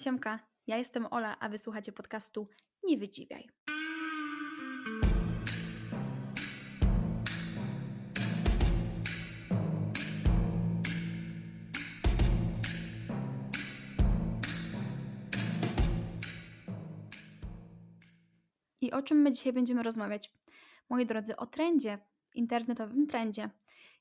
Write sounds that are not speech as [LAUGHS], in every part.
Siemka, ja jestem Ola, a wysłuchacie podcastu Nie Wydziwiaj. I o czym my dzisiaj będziemy rozmawiać? Moi drodzy, o trendzie, internetowym trendzie.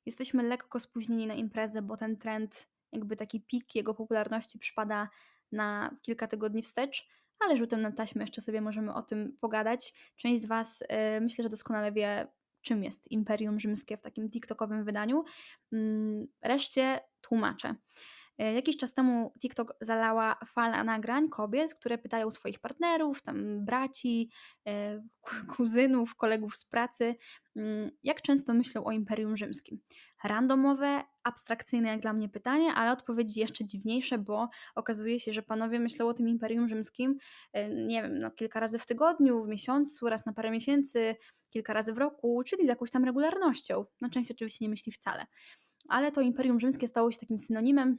Jesteśmy lekko spóźnieni na imprezę, bo ten trend, jakby taki pik jego popularności przypada na kilka tygodni wstecz, ale rzutem na taśmę jeszcze sobie możemy o tym pogadać. Część z Was yy, myślę, że doskonale wie, czym jest Imperium Rzymskie w takim TikTokowym wydaniu. Yy, reszcie tłumaczę. E, jakiś czas temu TikTok zalała fala nagrań kobiet, które pytają swoich partnerów, tam braci, e, kuzynów, kolegów z pracy, mm, jak często myślą o Imperium Rzymskim. Randomowe, abstrakcyjne jak dla mnie pytanie, ale odpowiedzi jeszcze dziwniejsze, bo okazuje się, że panowie myślą o tym Imperium Rzymskim, e, nie wiem, no, kilka razy w tygodniu, w miesiącu, raz na parę miesięcy, kilka razy w roku, czyli z jakąś tam regularnością. No część oczywiście nie myśli wcale. Ale to Imperium Rzymskie stało się takim synonimem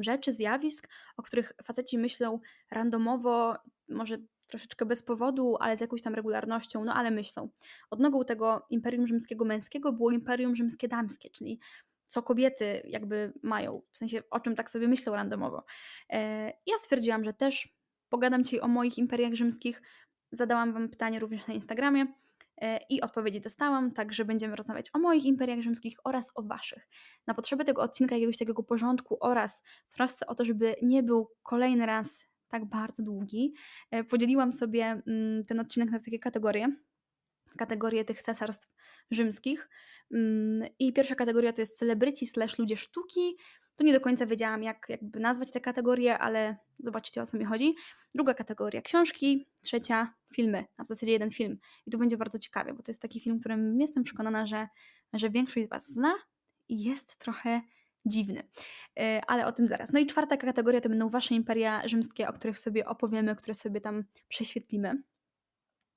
rzeczy, zjawisk, o których faceci myślą randomowo, może troszeczkę bez powodu, ale z jakąś tam regularnością, no ale myślą. Odnogą tego Imperium Rzymskiego męskiego było Imperium Rzymskie damskie, czyli co kobiety jakby mają, w sensie o czym tak sobie myślą randomowo. E, ja stwierdziłam, że też pogadam dzisiaj o moich imperiach rzymskich. Zadałam Wam pytanie również na Instagramie i odpowiedzi dostałam, także będziemy rozmawiać o moich imperiach rzymskich oraz o waszych. Na potrzeby tego odcinka jakiegoś takiego porządku oraz w trosce o to, żeby nie był kolejny raz tak bardzo długi, e, podzieliłam sobie mm, ten odcinek na takie kategorie kategorie tych cesarstw rzymskich. Mm, I pierwsza kategoria to jest celebrity slash ludzie sztuki, tu nie do końca wiedziałam, jak jakby nazwać te kategorie, ale zobaczcie o co mi chodzi. Druga kategoria książki, trzecia filmy, a w zasadzie jeden film. I tu będzie bardzo ciekawie, bo to jest taki film, którym jestem przekonana, że, że większość z Was zna i jest trochę dziwny. E, ale o tym zaraz. No i czwarta kategoria to będą Wasze imperia rzymskie, o których sobie opowiemy, które sobie tam prześwietlimy.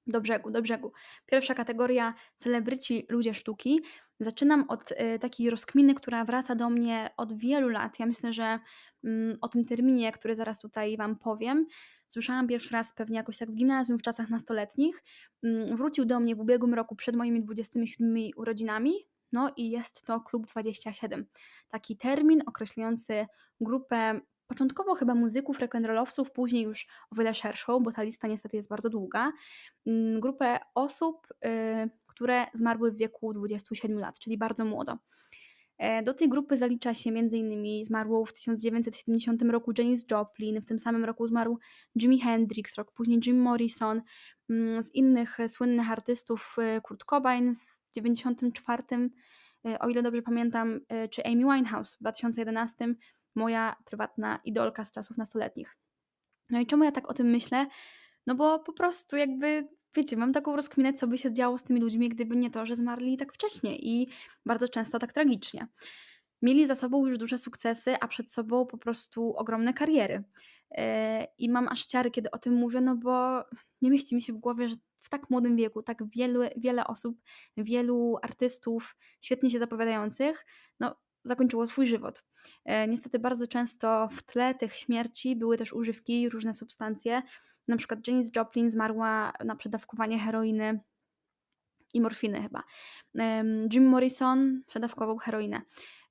Do brzegu, do brzegu. Pierwsza kategoria celebryci, ludzie sztuki. Zaczynam od y, takiej rozkminy, która wraca do mnie od wielu lat. Ja myślę, że y, o tym terminie, który zaraz tutaj Wam powiem, słyszałam pierwszy raz pewnie jakoś tak w gimnazjum w czasach nastoletnich. Y, wrócił do mnie w ubiegłym roku przed moimi 27 urodzinami. No i jest to Klub 27. Taki termin określający grupę początkowo chyba muzyków, rock'n'rollowców, później już o wiele szerszą, bo ta lista niestety jest bardzo długa, mm, grupę osób, y, które zmarły w wieku 27 lat, czyli bardzo młodo. E, do tej grupy zalicza się m.in. zmarłą w 1970 roku Janis Joplin, w tym samym roku zmarł Jimi Hendrix, rok później Jim Morrison, mm, z innych słynnych artystów y, Kurt Cobain w 1994, y, o ile dobrze pamiętam, czy Amy Winehouse w 2011 moja prywatna idolka z czasów nastoletnich. No i czemu ja tak o tym myślę? No bo po prostu jakby, wiecie, mam taką rozkminę, co by się działo z tymi ludźmi, gdyby nie to, że zmarli tak wcześnie i bardzo często tak tragicznie. Mieli za sobą już duże sukcesy, a przed sobą po prostu ogromne kariery. Yy, I mam aż ciary, kiedy o tym mówię, no bo nie mieści mi się w głowie, że w tak młodym wieku tak wiele, wiele osób, wielu artystów świetnie się zapowiadających, no zakończyło swój żywot. E, niestety bardzo często w tle tych śmierci były też używki, różne substancje. Na przykład Janis Joplin zmarła na przedawkowanie heroiny i morfiny chyba. Jim Morrison przedawkował heroinę.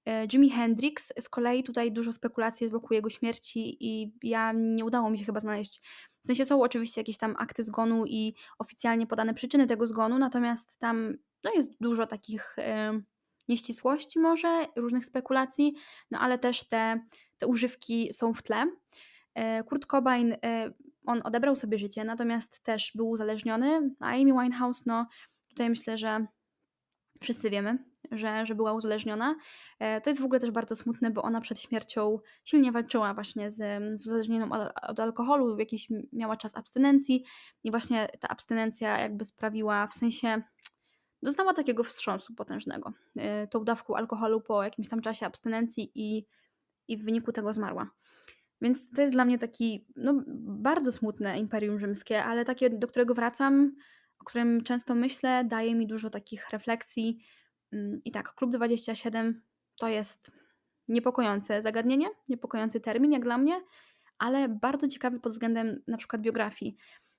E, Jimi Hendrix z kolei tutaj dużo spekulacji jest wokół jego śmierci i ja nie udało mi się chyba znaleźć. W sensie są oczywiście jakieś tam akty zgonu i oficjalnie podane przyczyny tego zgonu, natomiast tam no jest dużo takich nieścisłości może, różnych spekulacji, no ale też te, te używki są w tle. E, Kurt Cobain, e, on odebrał sobie życie, natomiast też był uzależniony, a Amy Winehouse, no tutaj myślę, że wszyscy wiemy, że, że była uzależniona. E, to jest w ogóle też bardzo smutne, bo ona przed śmiercią silnie walczyła właśnie z, z uzależnieniem od, od alkoholu, jakiś miała czas abstynencji i właśnie ta abstynencja jakby sprawiła, w sensie doznała takiego wstrząsu potężnego e, tą dawką alkoholu po jakimś tam czasie abstynencji i, i w wyniku tego zmarła. Więc to jest dla mnie taki no, bardzo smutne Imperium Rzymskie, ale takie, do którego wracam, o którym często myślę, daje mi dużo takich refleksji. Mm, I tak, Klub 27 to jest niepokojące zagadnienie, niepokojący termin jak dla mnie, ale bardzo ciekawy pod względem na przykład biografii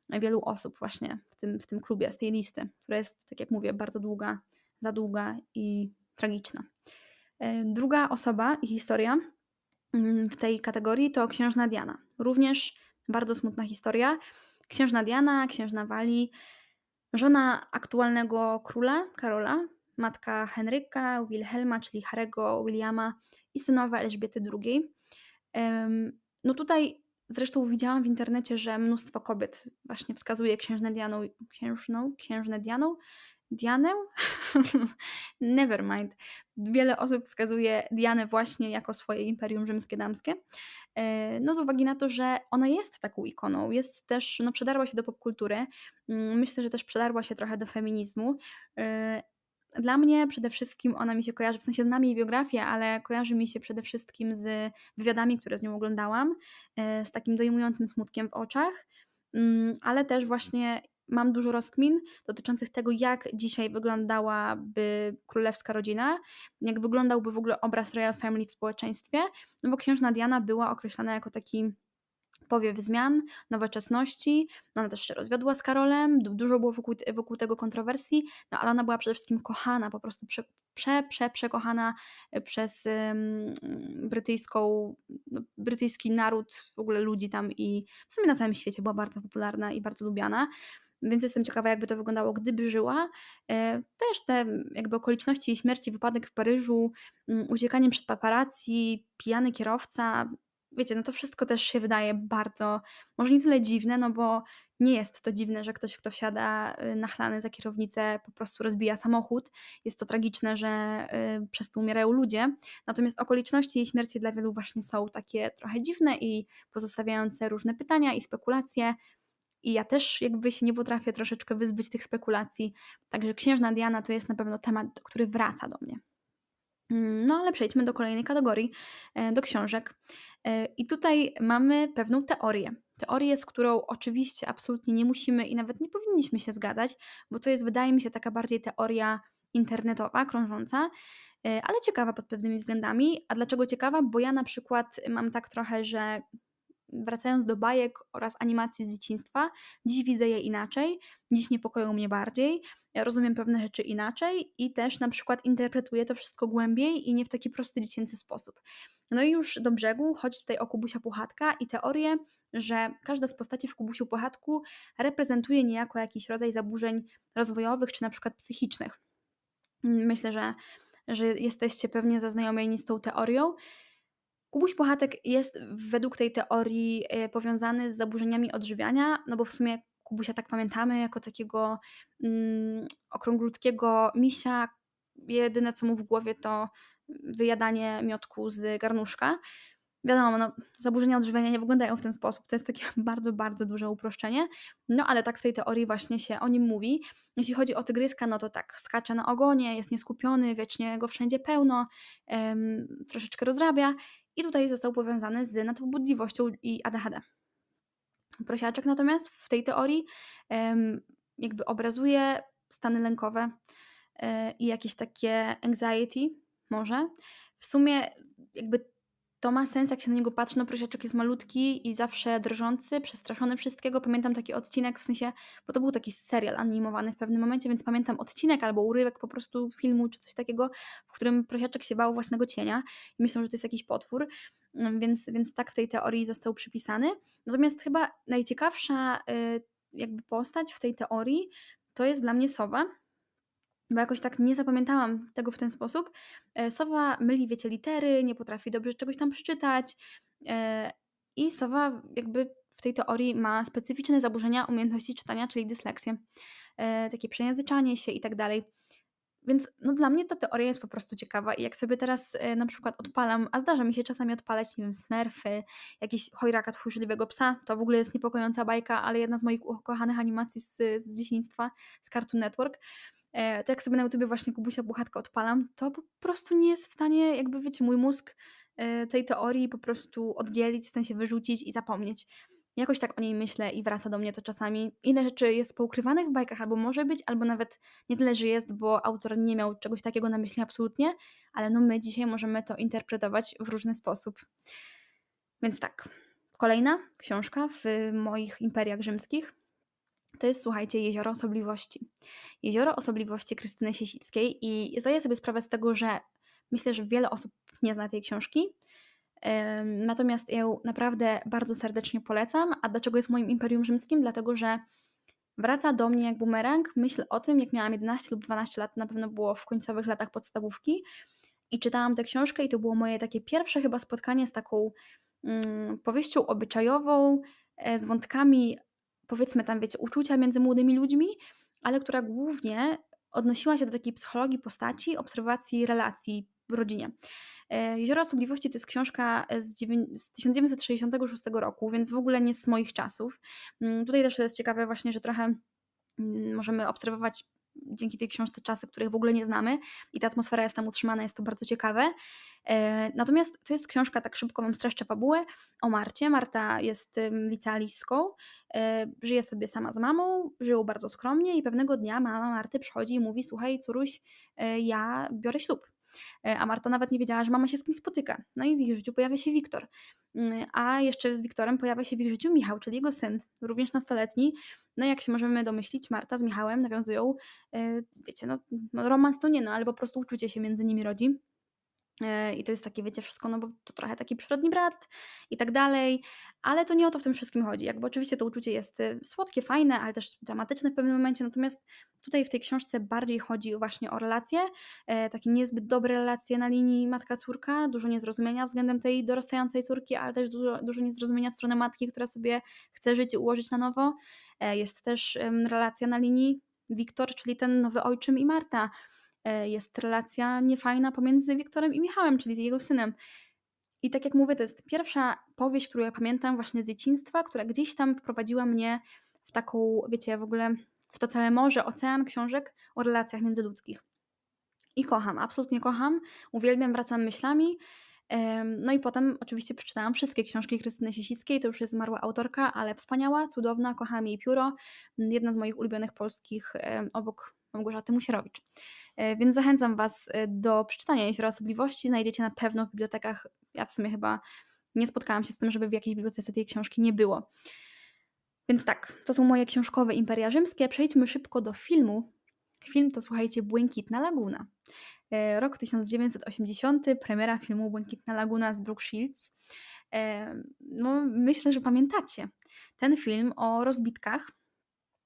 wielu osób właśnie w tym, w tym klubie, z tej listy, która jest, tak jak mówię, bardzo długa, za długa i tragiczna. E, druga osoba i historia w tej kategorii to księżna Diana. Również bardzo smutna historia. Księżna Diana, księżna Wali, żona aktualnego króla Karola, matka Henryka, Wilhelma, czyli Harego Williama i synowa Elżbiety II. No tutaj zresztą widziałam w internecie, że mnóstwo kobiet właśnie wskazuje księżnę Dianą, księżną, księżnę Dianą, Dianę? [LAUGHS] Nevermind. Wiele osób wskazuje Dianę właśnie jako swoje imperium rzymskie damskie. E, no z uwagi na to, że ona jest taką ikoną, jest też, no przedarła się do popkultury. Mm, myślę, że też przedarła się trochę do feminizmu. E, dla mnie przede wszystkim ona mi się kojarzy, w sensie znam jej biografię, ale kojarzy mi się przede wszystkim z wywiadami, które z nią oglądałam, e, z takim dojmującym smutkiem w oczach, mm, ale też właśnie mam dużo rozkmin dotyczących tego, jak dzisiaj wyglądałaby królewska rodzina, jak wyglądałby w ogóle obraz Royal Family w społeczeństwie, no bo księżna Diana była określana jako taki powiew zmian, nowoczesności. No ona też się rozwiodła z Karolem, dużo było wokół, wokół tego kontrowersji, no ale ona była przede wszystkim kochana, po prostu prze, prze, prze przekochana e, przez brytyjską, no, brytyjski naród, w ogóle ludzi tam i w sumie na całym świecie była bardzo popularna i bardzo lubiana. Więc jestem ciekawa, jakby to wyglądało, gdyby żyła. E, też te jakby okoliczności jej śmierci, wypadek w Paryżu, mm, uciekanie przed paparazzi, pijany kierowca, wiecie, no to wszystko też się wydaje bardzo, może nie tyle dziwne, no bo nie jest to dziwne, że ktoś, kto wsiada y, nachlany za kierownicę, po prostu rozbija samochód. Jest to tragiczne, że y, przez to umierają ludzie. Natomiast okoliczności jej śmierci dla wielu właśnie są takie trochę dziwne i pozostawiające różne pytania i spekulacje. I ja też jakby się nie potrafię troszeczkę wyzbyć tych spekulacji. Także księżna Diana to jest na pewno temat, który wraca do mnie. Mm, no ale przejdźmy do kolejnej kategorii, e, do książek. E, I tutaj mamy pewną teorię. Teorię, z którą oczywiście absolutnie nie musimy i nawet nie powinniśmy się zgadzać, bo to jest, wydaje mi się, taka bardziej teoria internetowa, krążąca, e, ale ciekawa pod pewnymi względami. A dlaczego ciekawa? Bo ja na przykład mam tak trochę, że wracając do bajek oraz animacji z dzieciństwa, dziś widzę je inaczej, dziś niepokoją mnie bardziej, rozumiem pewne rzeczy inaczej i też na przykład interpretuję to wszystko głębiej i nie w taki prosty dziecięcy sposób. No i już do brzegu chodzi tutaj o Kubusia Puchatka i teorię, że każda z postaci w Kubusiu Puchatku reprezentuje niejako jakiś rodzaj zaburzeń rozwojowych czy na przykład psychicznych. Myślę, że, że jesteście pewnie zaznajomieni z tą teorią. Kubuś Puchatek jest według tej teorii e, powiązany z zaburzeniami odżywiania, no bo w sumie Kubusia tak pamiętamy jako takiego mm, okrąglutkiego misia. Jedyne co mu w głowie to wyjadanie miotku z garnuszka. Wiadomo, no, zaburzenia odżywiania nie wyglądają w ten sposób. To jest takie [LAUGHS] bardzo, bardzo duże uproszczenie. No ale tak w tej teorii właśnie się o nim mówi. Jeśli chodzi o tygryska, no to tak, skacze na ogonie, jest nieskupiony, wiecznie go wszędzie pełno, troszeczkę rozrabia. I tutaj został powiązany z nadpobudliwością i ADHD. Prosiaczek natomiast w tej teorii jakby obrazuje stany lękowe e, i jakieś takie anxiety może. W sumie jakby to ma sens, jak się na niego patrzy. No, prosiaczek jest malutki i zawsze drżący, przestraszony wszystkiego. Pamiętam taki odcinek, w sensie, bo to był taki serial animowany w pewnym momencie, więc pamiętam odcinek albo urywek po prostu filmu czy coś takiego, w którym prosiaczek się bał własnego cienia i myślał, że to jest jakiś potwór, mm, więc, więc tak w tej teorii został przypisany. Natomiast chyba najciekawsza y, jakby postać w tej teorii to jest dla mnie sowa, bo jakoś tak nie zapamiętałam tego w ten sposób. E, sowa myli, wiecie, litery, nie potrafi dobrze czegoś tam przeczytać e, i Sowa jakby w tej teorii ma specyficzne zaburzenia umiejętności czytania, czyli dysleksję, e, takie przejęzyczanie się i tak dalej. Więc no dla mnie ta teoria jest po prostu ciekawa i jak sobie teraz na przykład odpalam, a zdarza mi się czasami odpalać, nie wiem, smurfy, jakiś chojraka tchórzliwego psa, to w ogóle jest niepokojąca bajka, ale jedna z moich ukochanych animacji z, z dzieciństwa, z Cartoon Network, E, to jak sobie na YouTube właśnie Kubusia Buchatka odpalam, to po prostu nie jest w stanie, jakby wiecie, mój mózg e, tej teorii po prostu oddzielić, w sensie wyrzucić i zapomnieć. Jakoś tak o niej myślę i wraca do mnie to czasami. Inne rzeczy jest poukrywanych w bajkach, albo może być, albo nawet nie tyle, że jest, bo autor nie miał czegoś takiego na myśli absolutnie, ale no my dzisiaj możemy to interpretować w różny sposób. Więc tak, Kolejna książka w moich imperiach rzymskich to jest, słuchajcie, Jezioro Osobliwości. Jezioro Osobliwości Krystyny Siesickiej i zdaję sobie sprawę z tego, że myślę, że wiele osób nie zna tej książki, natomiast ją naprawdę bardzo serdecznie polecam. A dlaczego jest moim imperium rzymskim? Dlatego, że wraca do mnie jak bumerang myśl o tym, jak miałam 11 lub 12 lat, na pewno było w końcowych latach podstawówki i czytałam tę książkę i to było moje takie pierwsze chyba spotkanie z taką mm, powieścią obyczajową, e, z wątkami powiedzmy tam, wiecie, uczucia między młodymi ludźmi, ale która głównie odnosiła się do takiej psychologii postaci, obserwacji relacji w rodzinie. E, Jezioro Osobliwości to jest książka z 1966 roku, więc w ogóle nie z moich czasów. Mm, tutaj też to jest ciekawe właśnie, że trochę mm, możemy obserwować dzięki tej książce czasy, których w ogóle nie znamy i ta atmosfera jest tam utrzymana, jest to bardzo ciekawe. E, natomiast to jest książka, tak szybko Wam streszczę fabułę, o Marcie. Marta jest licealistką, e, żyje sobie sama z mamą, żyją bardzo skromnie i pewnego dnia mama Marty przychodzi i mówi, słuchaj córuś, e, ja biorę ślub. A Marta nawet nie wiedziała, że mama się z kimś spotyka. No i w ich życiu pojawia się Wiktor. Mm, a jeszcze z Wiktorem pojawia się w ich życiu Michał, czyli jego syn, również nastoletni. No jak się możemy domyślić, Marta z Michałem nawiązują, wiecie, no, no romans to nie, no ale po prostu uczucie się między nimi rodzi. E, I to jest takie, wiecie, wszystko, no bo to trochę taki przyrodni brat i tak dalej, ale to nie o to w tym wszystkim chodzi. Jakby oczywiście to uczucie jest y, słodkie, fajne, ale też dramatyczne w pewnym momencie, natomiast tutaj w tej książce bardziej chodzi właśnie o relacje, e, takie niezbyt dobre relacje na linii matka-córka, dużo niezrozumienia względem tej dorastającej córki, ale też dużo, dużo niezrozumienia w stronę matki, która sobie chce życie ułożyć na nowo. E, jest też relacja na linii Wiktor, czyli ten nowy ojczym i Marta, jest relacja niefajna pomiędzy Wiktorem i Michałem, czyli jego synem. I tak jak mówię, to jest pierwsza powieść, którą ja pamiętam właśnie z dzieciństwa, która gdzieś tam wprowadziła mnie w taką, wiecie, w ogóle w to całe morze, ocean książek o relacjach międzyludzkich. I kocham, absolutnie kocham, uwielbiam, wracam myślami. No i potem oczywiście przeczytałam wszystkie książki Krystyny Siesickiej, to już jest zmarła autorka, ale wspaniała, cudowna, kocham jej pióro. Jedna z moich ulubionych polskich obok Małgorzaty Musierowicz. E, więc zachęcam Was e, do przeczytania Jeziora Osobliwości. Znajdziecie na pewno w bibliotekach. Ja w sumie chyba nie spotkałam się z tym, żeby w jakiejś bibliotece tej książki nie było. Więc tak, to są moje książkowe imperia rzymskie. Przejdźmy szybko do filmu. Film to słuchajcie Błękitna Laguna. E, rok 1980, premiera filmu Błękitna Laguna z Brooke Shields. No, myślę, że pamiętacie ten film o rozbitkach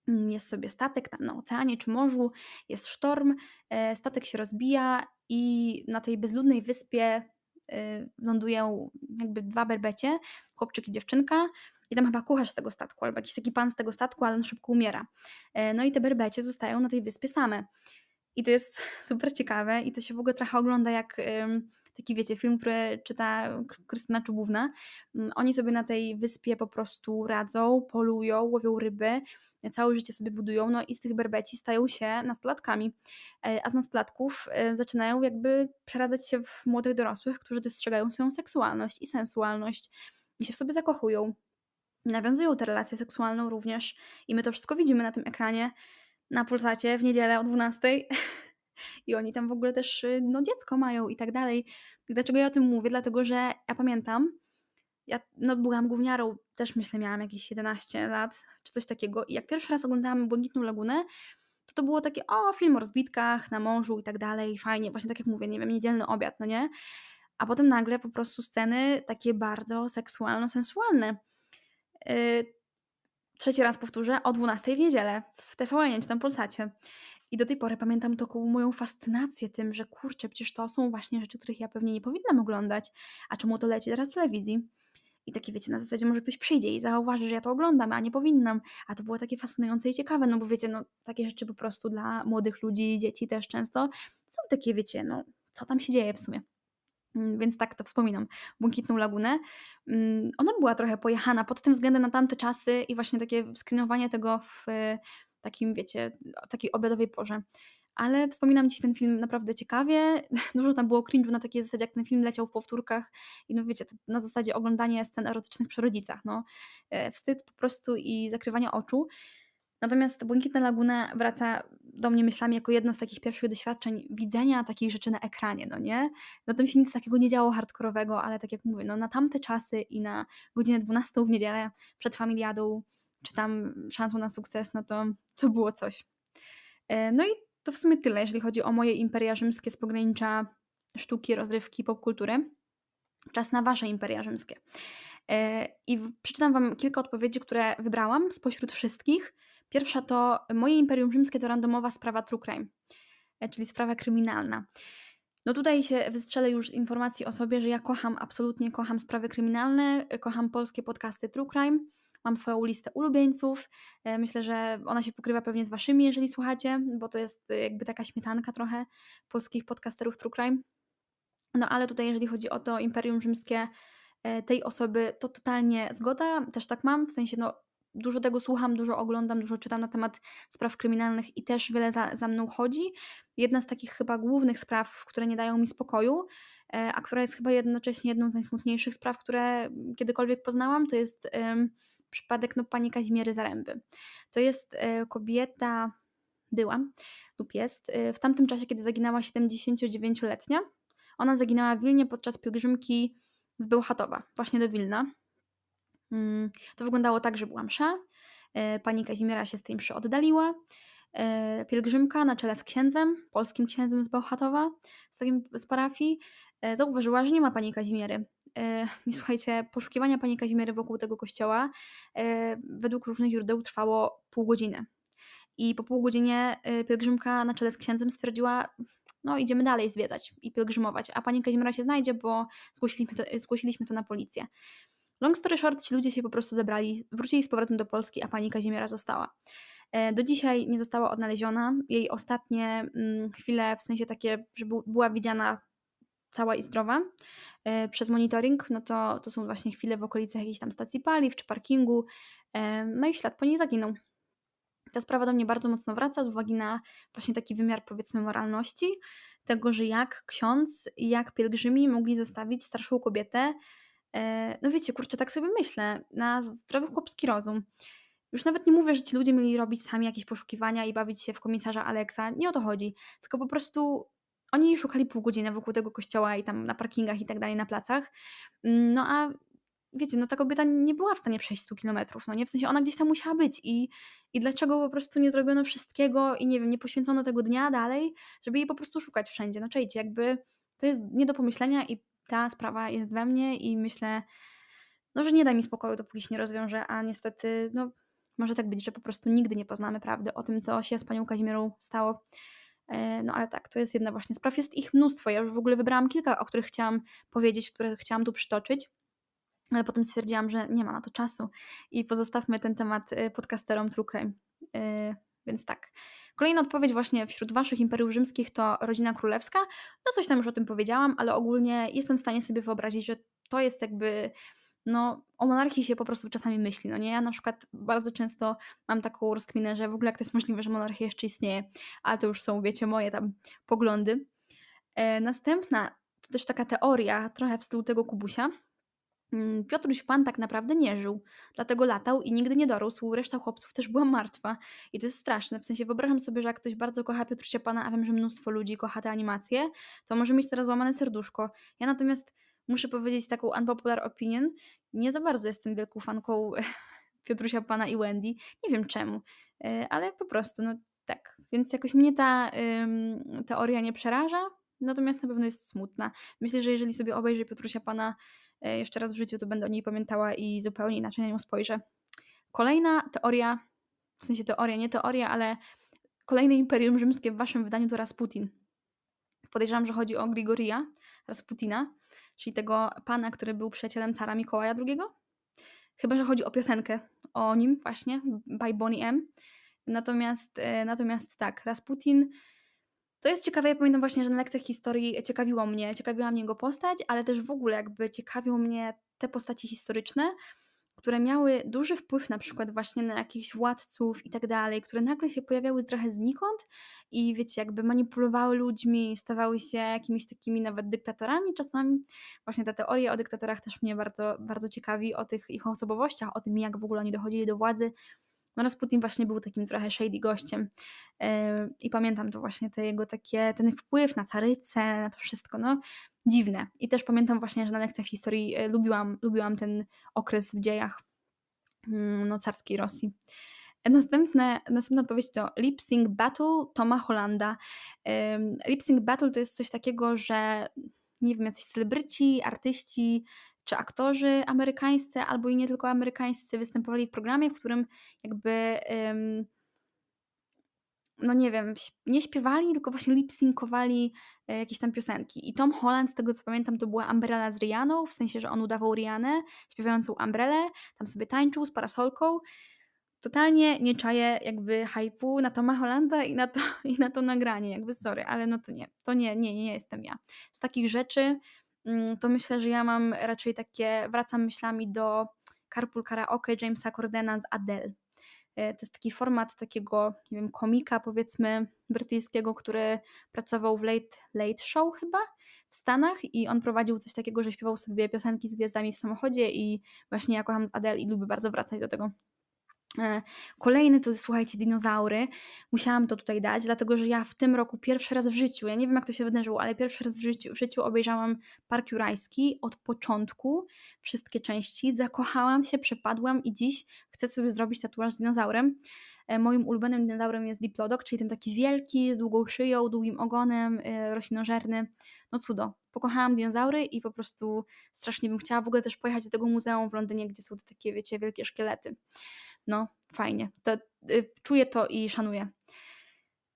jest sobie statek tam na oceanie czy morzu, jest sztorm, e, statek się rozbija i na tej bezludnej wyspie e, lądują jakby dwa berbecie, chłopczyk i dziewczynka i tam chyba kucharz z tego statku albo jakiś taki pan z tego statku, ale on szybko umiera. E, no i te berbecie zostają na tej wyspie same. I to jest [LAUGHS] super ciekawe i to się w ogóle trochę ogląda jak taki wiecie, film, który czyta Krystyna Czubówna. Mm, oni sobie na tej wyspie po prostu radzą, polują, łowią ryby, całe życie sobie budują, no i z tych berbeci stają się nastolatkami, e, a z nastolatków e, zaczynają jakby przeradzać się w młodych dorosłych, którzy dostrzegają swoją seksualność i sensualność i się w sobie zakochują. Nawiązują tę relację seksualną również i my to wszystko widzimy na tym ekranie, na Pulsacie w niedzielę o 12. [LAUGHS] i oni tam w ogóle też y, no, dziecko mają i tak dalej. Dlaczego ja o tym mówię? Dlatego, że ja pamiętam, ja no, byłam gówniarą, też myślę miałam jakieś 11 lat czy coś takiego i jak pierwszy raz oglądałam Błękitną Lagunę, to to było takie, o, film o rozbitkach na morzu i tak dalej, fajnie, właśnie tak jak mówię, nie wiem, niedzielny obiad, no nie? A potem nagle po prostu sceny takie bardzo seksualno-sensualne. Yy, trzeci raz powtórzę, o 12 w niedzielę w TVN czy tam Polsacie. I do tej pory pamiętam taką moją fascynację tym, że kurczę, przecież to są właśnie rzeczy, których ja pewnie nie powinnam oglądać, a czemu to leci teraz w telewizji? I takie wiecie, na zasadzie może ktoś przyjdzie i zauważy, że ja to oglądam, a nie powinnam. A to było takie fascynujące i ciekawe, no bo wiecie, no takie rzeczy po prostu dla młodych ludzi, dzieci też często są takie, wiecie, no co tam się dzieje w sumie. Mm, więc tak to wspominam, Błękitną Lagunę. Mm, ona była trochę pojechana pod tym względem na tamte czasy i właśnie takie screenowanie tego w takim, wiecie, takiej obiadowej porze. Ale wspominam Ci ten film naprawdę ciekawie. [LAUGHS] Dużo tam było cringe'u na takiej zasadzie, jak ten film leciał w powtórkach. I no wiecie, na zasadzie oglądanie scen erotycznych przy rodzicach. No. E, wstyd po prostu i zakrywanie oczu. Natomiast Błękitna Laguna wraca do mnie myślami jako jedno z takich pierwszych doświadczeń widzenia takich rzeczy na ekranie, no nie? No tam się nic takiego nie działo hardkorowego, ale tak jak mówię, no na tamte czasy i na godzinę 12 w niedzielę przed familiadą, czy tam szansą na sukces, no to, to było coś. E, no i to w sumie tyle, jeżeli chodzi o moje imperia rzymskie z pogranicza sztuki, rozrywki, popkultury. Czas na wasze imperia rzymskie. E, I przeczytam wam kilka odpowiedzi, które wybrałam spośród wszystkich. Pierwsza to moje imperium rzymskie to randomowa sprawa true crime, e, czyli sprawa kryminalna. No tutaj się wystrzelę już z informacji o sobie, że ja kocham, absolutnie kocham sprawy kryminalne, kocham polskie podcasty true crime. Mam swoją listę ulubieńców. E, myślę, że ona się pokrywa pewnie z waszymi, jeżeli słuchacie, bo to jest jakby taka śmietanka trochę polskich podcasterów true crime. No ale tutaj, jeżeli chodzi o to Imperium Rzymskie e, tej osoby, to totalnie zgoda, też tak mam, w sensie no dużo tego słucham, dużo oglądam, dużo czytam na temat spraw kryminalnych i też wiele za, za mną chodzi. Jedna z takich chyba głównych spraw, które nie dają mi spokoju, e, a która jest chyba jednocześnie jedną z najsmutniejszych spraw, które kiedykolwiek poznałam, to jest przypadek no, pani Kazimiery Zaręby. To jest e, kobieta, była lub jest, w tamtym czasie, kiedy zaginęła 79-letnia, ona zaginęła w Wilnie podczas pielgrzymki z Bełchatowa, właśnie do Wilna. Mm, to wyglądało tak, że była msza, e, pani Kazimiera się z tej mszy oddaliła, e, pielgrzymka na czele z księdzem, polskim księdzem z Bełchatowa, z, takim, z parafii, e, zauważyła, że nie ma pani Kazimiery. I [LAUGHS] słuchajcie, poszukiwania pani Kazimiery wokół tego kościoła według różnych źródeł trwało pół godziny. I po pół godzinie pielgrzymka na czele z księdzem stwierdziła, no idziemy dalej zwiedzać i pielgrzymować, a pani Kazimiera się znajdzie, bo zgłosiliśmy to, zgłosiliśmy to na policję. Long story short, ci ludzie się po prostu zebrali, wrócili z powrotem do Polski, a pani Kazimiera została. E, do dzisiaj nie została odnaleziona. Jej ostatnie mm, chwile, w sensie takie, że była widziana cała i zdrowa e, przez monitoring, no to, to są właśnie chwile w okolicy jakiejś tam stacji paliw czy parkingu. E, no i ślad po niej zaginął. Ta sprawa do mnie bardzo mocno wraca z uwagi na właśnie taki wymiar powiedzmy moralności, tego, że jak ksiądz, jak pielgrzymi mogli zostawić starszą kobietę, e, no wiecie, kurczę, tak sobie myślę, na zdrowy chłopski rozum. Już nawet nie mówię, że ci ludzie mieli robić sami jakieś poszukiwania i bawić się w komisarza Aleksa, nie o to chodzi, tylko po prostu oni szukali pół godziny wokół tego kościoła i tam na parkingach i tak dalej, na placach. No a wiecie, no ta kobieta nie była w stanie przejść 100 kilometrów, no nie? W sensie ona gdzieś tam musiała być i, i dlaczego po prostu nie zrobiono wszystkiego i nie wiem, nie poświęcono tego dnia dalej, żeby jej po prostu szukać wszędzie. No czejcie, jakby to jest nie do pomyślenia i ta sprawa jest we mnie i myślę, no że nie da mi spokoju, dopóki się nie rozwiąże, a niestety, no może tak być, że po prostu nigdy nie poznamy prawdy o tym, co się z panią Kazimierą stało. E, no ale tak, to jest jedna właśnie spraw. Jest ich mnóstwo. Ja już w ogóle wybrałam kilka, o których chciałam powiedzieć, które chciałam tu przytoczyć ale potem stwierdziłam, że nie ma na to czasu i pozostawmy ten temat y, podcasterom True. Y, więc tak. Kolejna odpowiedź właśnie wśród Waszych imperiów rzymskich to rodzina królewska. No coś tam już o tym powiedziałam, ale ogólnie jestem w stanie sobie wyobrazić, że to jest jakby no, o monarchii się po prostu czasami myśli, no nie? Ja na przykład bardzo często mam taką rozkminę, że w ogóle jak to jest możliwe, że monarchia jeszcze istnieje, ale to już są, wiecie, moje tam poglądy. E, następna to też taka teoria, trochę w stylu tego Kubusia, Mm, Piotruś Pan tak naprawdę nie żył, dlatego latał i nigdy nie dorósł, reszta chłopców też była martwa. I to jest straszne, w sensie wyobrażam sobie, że jak ktoś bardzo kocha Piotrusia Pana, a wiem, że mnóstwo ludzi kocha te animacje, to może mieć teraz złamane serduszko. Ja natomiast muszę powiedzieć taką unpopular opinion, nie za bardzo jestem wielką fanką [LAUGHS] Piotrusia Pana i Wendy, nie wiem czemu, e, ale po prostu, no tak. Więc jakoś mnie ta ym, teoria nie przeraża, natomiast na pewno jest smutna. Myślę, że jeżeli sobie obejrzy Piotrusia Pana E, jeszcze raz w życiu, to będę o niej pamiętała i zupełnie inaczej na nią spojrzę. Kolejna teoria, w sensie teoria, nie teoria, ale kolejne imperium rzymskie w waszym wydaniu to Rasputin. Podejrzewam, że chodzi o Grigoria Rasputina, czyli tego pana, który był przyjacielem cara Mikołaja II. Chyba, że chodzi o piosenkę o nim właśnie, by Bonnie M. Natomiast, e, natomiast tak, Rasputin to jest ciekawe, ja pamiętam właśnie, że na lekcjach historii ciekawiło mnie, ciekawiła mnie jego postać, ale też w ogóle jakby ciekawią mnie te postacie historyczne, które miały duży wpływ na przykład właśnie na jakichś władców i tak dalej, które nagle się pojawiały trochę znikąd i wiecie, jakby manipulowały ludźmi, stawały się jakimiś takimi nawet dyktatorami czasami. Właśnie ta teoria o dyktatorach też mnie bardzo, bardzo ciekawi, o tych ich osobowościach, o tym jak w ogóle oni dochodzili do władzy. No Rasputin właśnie był takim trochę shady gościem yy, i pamiętam to właśnie, te jego takie, ten wpływ na carycę, na to wszystko, no dziwne. I też pamiętam właśnie, że na lekcjach historii yy, lubiłam, lubiłam ten okres w dziejach yy, no, carskiej Rosji. Następne, następna odpowiedź to Lip Sync Battle Toma Hollanda. Lip Sync Battle to jest coś takiego, że nie wiem, jacyś celebryci, artyści czy aktorzy amerykańscy, albo i nie tylko amerykańscy występowali w programie, w którym jakby no nie wiem, nie śpiewali, tylko właśnie lip-synkowali e, jakieś tam piosenki. I Tom Holland, z tego co pamiętam, to była Umbrella z Rianą, w sensie, że on udawał Rianę, śpiewającą Umbrellę, tam sobie tańczył z parasolką totalnie nie czaję jakby hypu na Toma Hollanda i na, to, [LAUGHS] i na to nagranie, jakby sorry, ale no to nie, to nie, nie, nie jestem ja. Z takich rzeczy to myślę, że ja mam raczej takie, wracam myślami do Carpool Karaoke Jamesa Cordena z Adele. E, to jest taki format takiego, nie wiem, komika powiedzmy brytyjskiego, który pracował w Late, Late Show chyba w Stanach i on prowadził coś takiego, że śpiewał sobie piosenki z gwiazdami w samochodzie i właśnie ja kocham z Adele i lubię bardzo wracać do tego kolejny to słuchajcie, dinozaury. Musiałam to tutaj dać, dlatego że ja w tym roku pierwszy raz w życiu, ja nie wiem jak to się wydarzyło, ale pierwszy raz w życiu, w życiu obejrzałam Park Jurajski od początku, wszystkie części. Zakochałam się, przepadłam i dziś chcę sobie zrobić tatuaż z dinozaurem. E, moim ulubionym dinozaurem jest Diplodok, czyli ten taki wielki, z długą szyją, długim ogonem, e, roślinożerny. No cudo. Pokochałam dinozaury i po prostu strasznie bym chciała w ogóle też pojechać do tego muzeum w Londynie, gdzie są te takie, wiecie, wielkie szkielety no fajnie. To, y, czuję to i szanuję.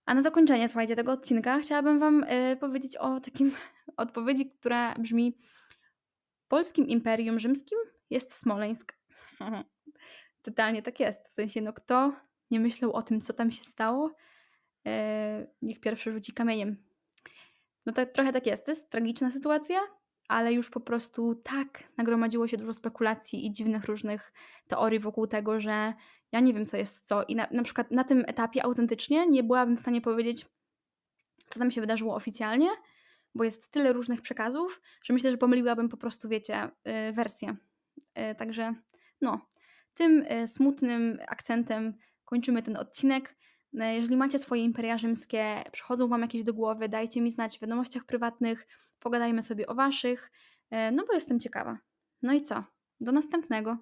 A na zakończenie, słuchajcie, tego odcinka chciałabym Wam y, powiedzieć o takim [LAUGHS] odpowiedzi, która brzmi: Polskim Imperium Rzymskim jest Smoleńsk. [LAUGHS] Totalnie tak jest. W sensie, no kto nie myślał o tym, co tam się stało, y, niech pierwszy rzuci kamieniem. No to trochę tak jest. To jest tragiczna sytuacja, ale już po prostu tak nagromadziło się dużo spekulacji i dziwnych różnych teorii wokół tego, że ja nie wiem, co jest co. I na, na przykład na tym etapie autentycznie nie byłabym w stanie powiedzieć, co tam się wydarzyło oficjalnie, bo jest tyle różnych przekazów, że myślę, że pomyliłabym po prostu, wiecie, yy, wersję. Yy, także no, tym yy, smutnym akcentem kończymy ten odcinek. E, jeżeli macie swoje imperia rzymskie, przychodzą Wam jakieś do głowy, dajcie mi znać w wiadomościach prywatnych, pogadajmy sobie o Waszych, e, no bo jestem ciekawa. No i co? Do następnego.